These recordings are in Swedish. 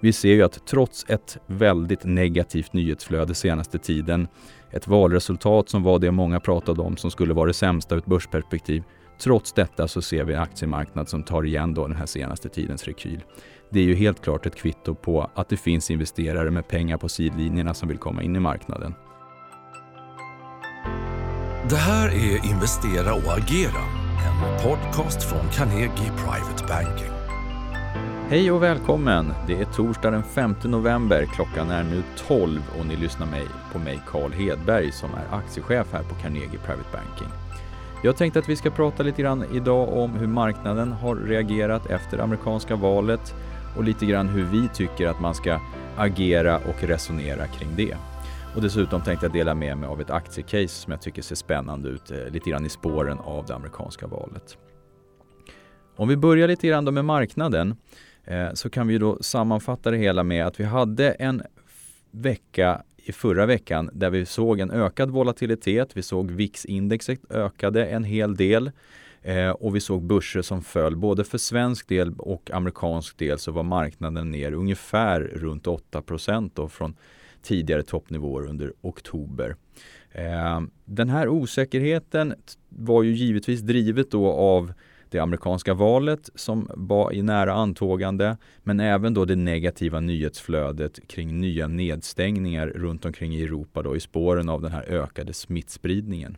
Vi ser ju att trots ett väldigt negativt nyhetsflöde senaste tiden, ett valresultat som var det många pratade om som skulle vara det sämsta ur ett börsperspektiv, trots detta så ser vi en aktiemarknad som tar igen då den här senaste tidens rekyl. Det är ju helt klart ett kvitto på att det finns investerare med pengar på sidlinjerna som vill komma in i marknaden. Det här är Investera och agera, en podcast från Carnegie Private Banking. Hej och välkommen! Det är torsdag den 5 november. Klockan är nu 12 och ni lyssnar mig, på mig Carl Hedberg som är aktiechef här på Carnegie Private Banking. Jag tänkte att vi ska prata lite grann idag om hur marknaden har reagerat efter amerikanska valet och lite grann hur vi tycker att man ska agera och resonera kring det. Och dessutom tänkte jag dela med mig av ett aktiecase som jag tycker ser spännande ut eh, lite grann i spåren av det amerikanska valet. Om vi börjar lite grann med marknaden Eh, så kan vi då sammanfatta det hela med att vi hade en vecka i förra veckan där vi såg en ökad volatilitet. Vi såg VIX-indexet ökade en hel del eh, och vi såg börser som föll. Både för svensk del och amerikansk del så var marknaden ner ungefär runt 8 då från tidigare toppnivåer under oktober. Eh, den här osäkerheten var ju givetvis drivet då av det amerikanska valet som var i nära antågande men även då det negativa nyhetsflödet kring nya nedstängningar runt omkring i Europa då i spåren av den här ökade smittspridningen.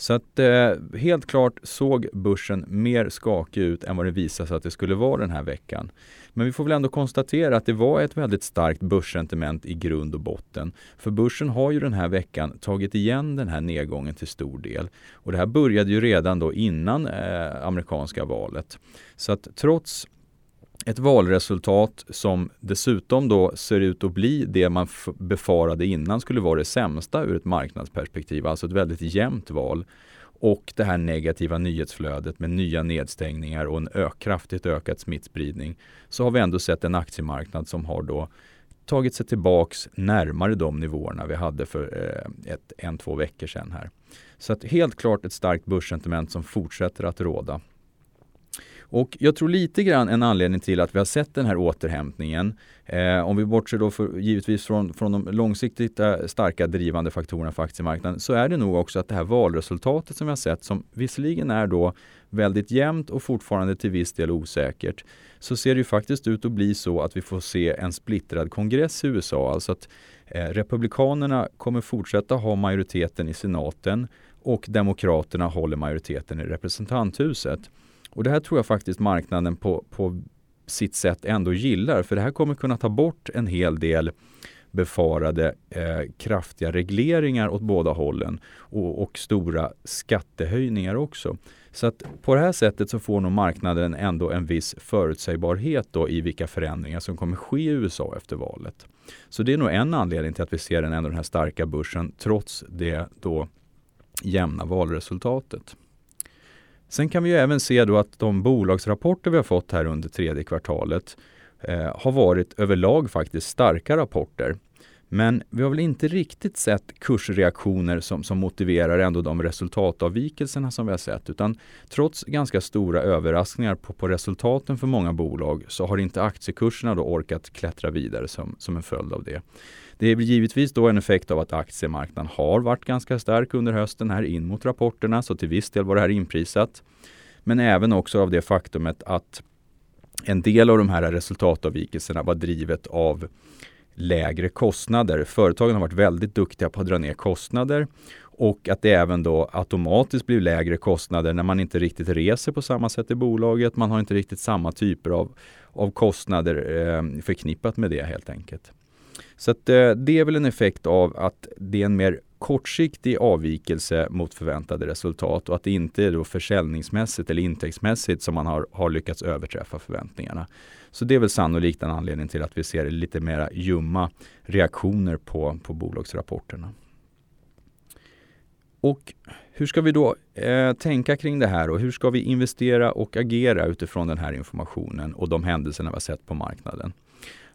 Så att eh, helt klart såg börsen mer skakig ut än vad det visade sig att det skulle vara den här veckan. Men vi får väl ändå konstatera att det var ett väldigt starkt börssentiment i grund och botten. För börsen har ju den här veckan tagit igen den här nedgången till stor del. Och det här började ju redan då innan eh, amerikanska valet. Så att trots ett valresultat som dessutom då ser ut att bli det man befarade innan skulle vara det sämsta ur ett marknadsperspektiv, alltså ett väldigt jämnt val. Och det här negativa nyhetsflödet med nya nedstängningar och en kraftigt ökad smittspridning. Så har vi ändå sett en aktiemarknad som har då tagit sig tillbaks närmare de nivåerna vi hade för eh, ett, en, två veckor sedan här. Så att helt klart ett starkt börssentiment som fortsätter att råda. Och jag tror lite grann en anledning till att vi har sett den här återhämtningen, eh, om vi bortser då för, givetvis från, från de långsiktigt eh, starka drivande faktorerna för aktiemarknaden, så är det nog också att det här valresultatet som vi har sett, som visserligen är då väldigt jämnt och fortfarande till viss del osäkert, så ser det ju faktiskt ut att bli så att vi får se en splittrad kongress i USA. Alltså att eh, Republikanerna kommer fortsätta ha majoriteten i senaten och Demokraterna håller majoriteten i representanthuset. Och det här tror jag faktiskt marknaden på, på sitt sätt ändå gillar för det här kommer kunna ta bort en hel del befarade eh, kraftiga regleringar åt båda hållen och, och, stora skattehöjningar också. Så att på det här sättet så får nog marknaden ändå en viss förutsägbarhet då i vilka förändringar som kommer ske i USA efter valet. Så det är nog en anledning till att vi ser den, ändå den här starka börsen trots det då jämna valresultatet. Sen kan vi ju även se då att de bolagsrapporter vi har fått här under tredje kvartalet eh, har varit överlag faktiskt starka rapporter. Men vi har väl inte riktigt sett kursreaktioner som, som motiverar ändå de resultatavvikelserna som vi har sett. Utan trots ganska stora överraskningar på, på resultaten för många bolag så har inte aktiekurserna då orkat klättra vidare som, som en följd av det. Det är givetvis då en effekt av att aktiemarknaden har varit ganska stark under hösten här in mot rapporterna, så till viss del var det här inprisat. Men även också av det faktumet att en del av de här resultatavvikelserna var drivet av lägre kostnader. Företagen har varit väldigt duktiga på att dra ner kostnader och att det även då automatiskt blir lägre kostnader när man inte riktigt reser på samma sätt i bolaget. Man har inte riktigt samma typer av, av kostnader eh, förknippat med det helt enkelt. Så att, eh, det är väl en effekt av att det är en mer kortsiktig avvikelse mot förväntade resultat och att det inte är då försäljningsmässigt eller intäktsmässigt som man har, har lyckats överträffa förväntningarna. Så det är väl sannolikt en anledning till att vi ser lite mera ljumma reaktioner på, på bolagsrapporterna. Och hur ska vi då eh, tänka kring det här och hur ska vi investera och agera utifrån den här informationen och de händelserna vi har sett på marknaden?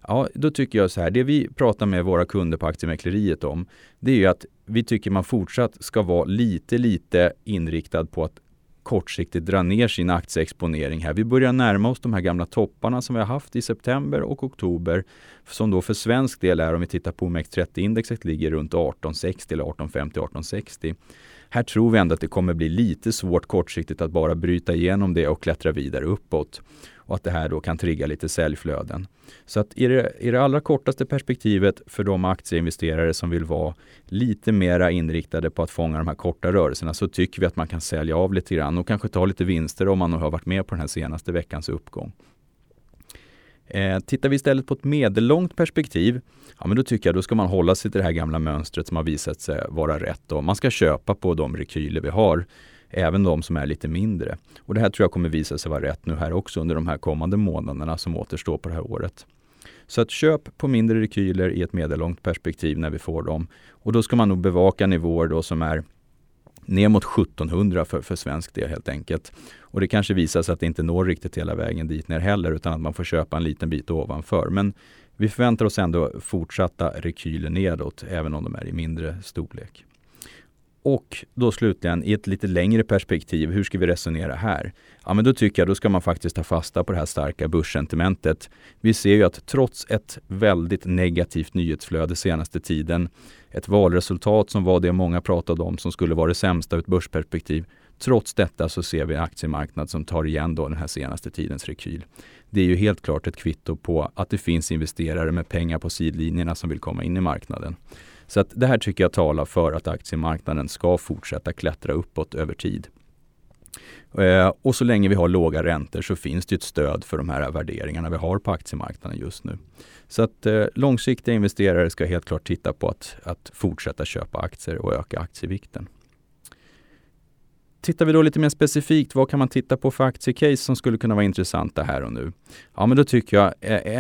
Ja, då tycker jag så här, det vi pratar med våra kunder på aktiemäkleriet om, det är ju att vi tycker man fortsatt ska vara lite, lite inriktad på att kortsiktigt dra ner sin aktieexponering här. Vi börjar närma oss de här gamla topparna som vi har haft i september och oktober som då för svensk del är, om vi tittar på OMX30-indexet, ligger runt 1860 eller 1850-1860. Här tror vi ändå att det kommer bli lite svårt kortsiktigt att bara bryta igenom det och klättra vidare uppåt och att det här då kan trigga lite säljflöden. Så att i det, i det allra kortaste perspektivet för de aktieinvesterare som vill vara lite mera inriktade på att fånga de här korta rörelserna så tycker vi att man kan sälja av lite grann och kanske ta lite vinster om man har varit med på den här senaste veckans uppgång. Eh, tittar vi istället på ett medellångt perspektiv, ja men då tycker jag då ska man hålla sig till det här gamla mönstret som har visat sig vara rätt. Då. man ska köpa på de rekyler vi har, även de som är lite mindre. Och det här tror jag kommer visa sig vara rätt nu här också under de här kommande månaderna som återstår på det här året. Så att köp på mindre rekyler i ett medellångt perspektiv när vi får dem. Och då ska man nog bevaka nivåer då som är ner mot 1700 för, för svensk del helt enkelt. Och det kanske visar sig att det inte når riktigt hela vägen dit ner heller utan att man får köpa en liten bit ovanför. Men vi förväntar oss ändå fortsatta rekyler nedåt även om de är i mindre storlek. Och då slutligen i ett lite längre perspektiv, hur ska vi resonera här? Ja, men då tycker jag då ska man faktiskt ta fasta på det här starka börssentimentet. Vi ser ju att trots ett väldigt negativt nyhetsflöde senaste tiden, ett valresultat som var det många pratade om som skulle vara det sämsta ur ett börsperspektiv. Trots detta så ser vi en aktiemarknad som tar igen då den här senaste tidens rekyl. Det är ju helt klart ett kvitto på att det finns investerare med pengar på sidlinjerna som vill komma in i marknaden. Så att det här tycker jag talar för att aktiemarknaden ska fortsätta klättra uppåt över tid. Eh, och så länge vi har låga räntor så finns det ett stöd för de här värderingarna vi har på aktiemarknaden just nu. Så att eh, långsiktiga investerare ska helt klart titta på att, att fortsätta köpa aktier och öka aktievikten. Tittar vi då lite mer specifikt, vad kan man titta på för aktiecase som skulle kunna vara intressanta här och nu? Ja, men då tycker jag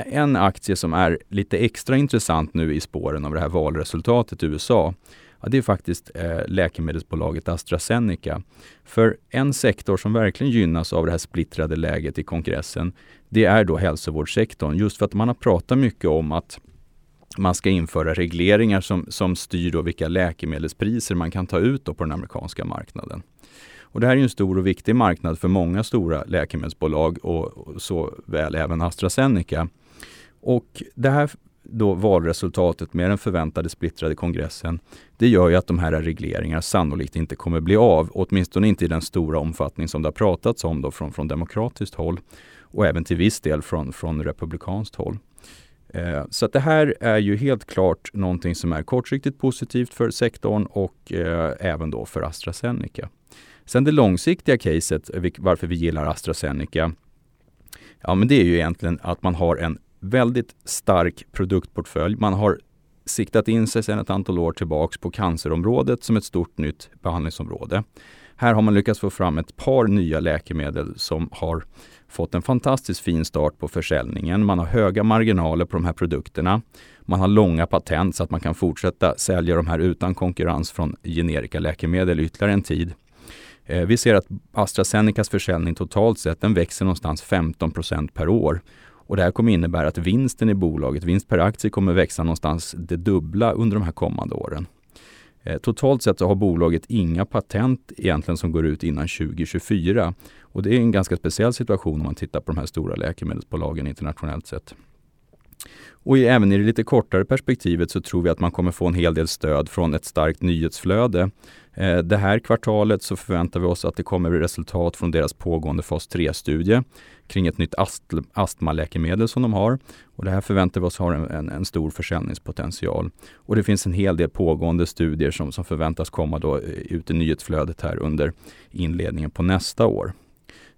en aktie som är lite extra intressant nu i spåren av det här valresultatet i USA, ja, det är faktiskt läkemedelsbolaget AstraZeneca. För en sektor som verkligen gynnas av det här splittrade läget i kongressen, det är då hälsovårdssektorn. Just för att man har pratat mycket om att man ska införa regleringar som, som styr då vilka läkemedelspriser man kan ta ut på den amerikanska marknaden. Och det här är en stor och viktig marknad för många stora läkemedelsbolag och, så väl även AstraZeneca. Och det här då valresultatet med den förväntade splittrade kongressen, det gör ju att de här regleringarna sannolikt inte kommer bli av, åtminstone inte i den stora omfattning som det har pratats om då från, från demokratiskt håll och även till viss del från, från republikanskt håll. Eh, så att det här är ju helt klart någonting som är kortsiktigt positivt för sektorn och eh, även då för AstraZeneca. Sen det långsiktiga caset, eh, varför vi gillar AstraZeneca, ja men det är ju egentligen att man har en väldigt stark produktportfölj. Man har siktat in sig sedan ett antal år tillbaks på cancerområdet som ett stort nytt behandlingsområde. Här har man lyckats få fram ett par nya läkemedel som har fått en fantastiskt fin start på försäljningen. Man har höga marginaler på de här produkterna. Man har långa patent så att man kan fortsätta sälja de här utan konkurrens från generika läkemedel ytterligare en tid. Eh, vi ser att AstraZenecas försäljning totalt sett den växer någonstans 15% per år. Och det här kommer innebära att vinsten i bolaget, vinst per aktie, kommer växa någonstans det dubbla under de här kommande åren. Eh, totalt sett så har bolaget inga patent egentligen som går ut innan 2024. Och det är en ganska speciell situation om man tittar på de här stora läkemedelsbolagen internationellt sett. Och även i det lite kortare perspektivet så tror vi att man kommer få en hel del stöd från ett starkt nyhetsflöde. Eh, det här kvartalet så förväntar vi oss att det kommer resultat från deras pågående fas 3-studie kring ett nytt ast astmaläkemedel som de har. Och det här förväntar vi oss har en, en, en, stor försäljningspotential. Och det finns en hel del pågående studier som, som förväntas komma då eh, ut i nyhetsflödet här under inledningen på nästa år.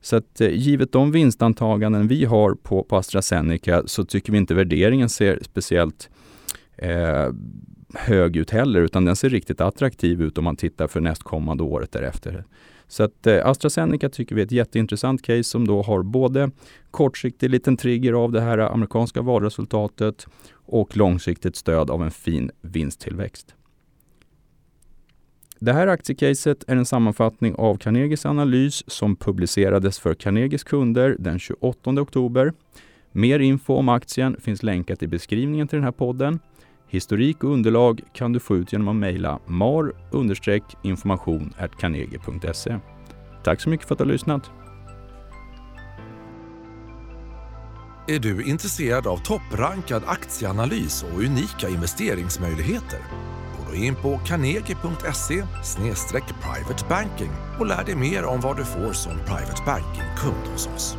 Så att eh, givet de vinstantaganden vi har på, på AstraZeneca så tycker vi inte värderingen ser speciellt eh, hög ut heller, utan den ser riktigt attraktiv ut om man tittar för nästkommande året därefter. Så att eh, AstraZeneca tycker vi är ett jätteintressant case som då har både kortsiktig liten trigger av det här amerikanska valresultatet och långsiktigt stöd av en fin vinsttillväxt. Det här aktiecaset är en sammanfattning av Carnegies analys som publicerades för Carnegies kunder den 28 oktober. Mer info om aktien finns länkat i beskrivningen till den här podden. Historik och underlag kan du få ut genom att mejla mar-information carnegie.se. Tack så mycket för att du har lyssnat. Är du intresserad av topprankad aktieanalys och unika investeringsmöjligheter? Gå då in på carnegie.se privatebanking och lär dig mer om vad du får som private banking-kund hos oss.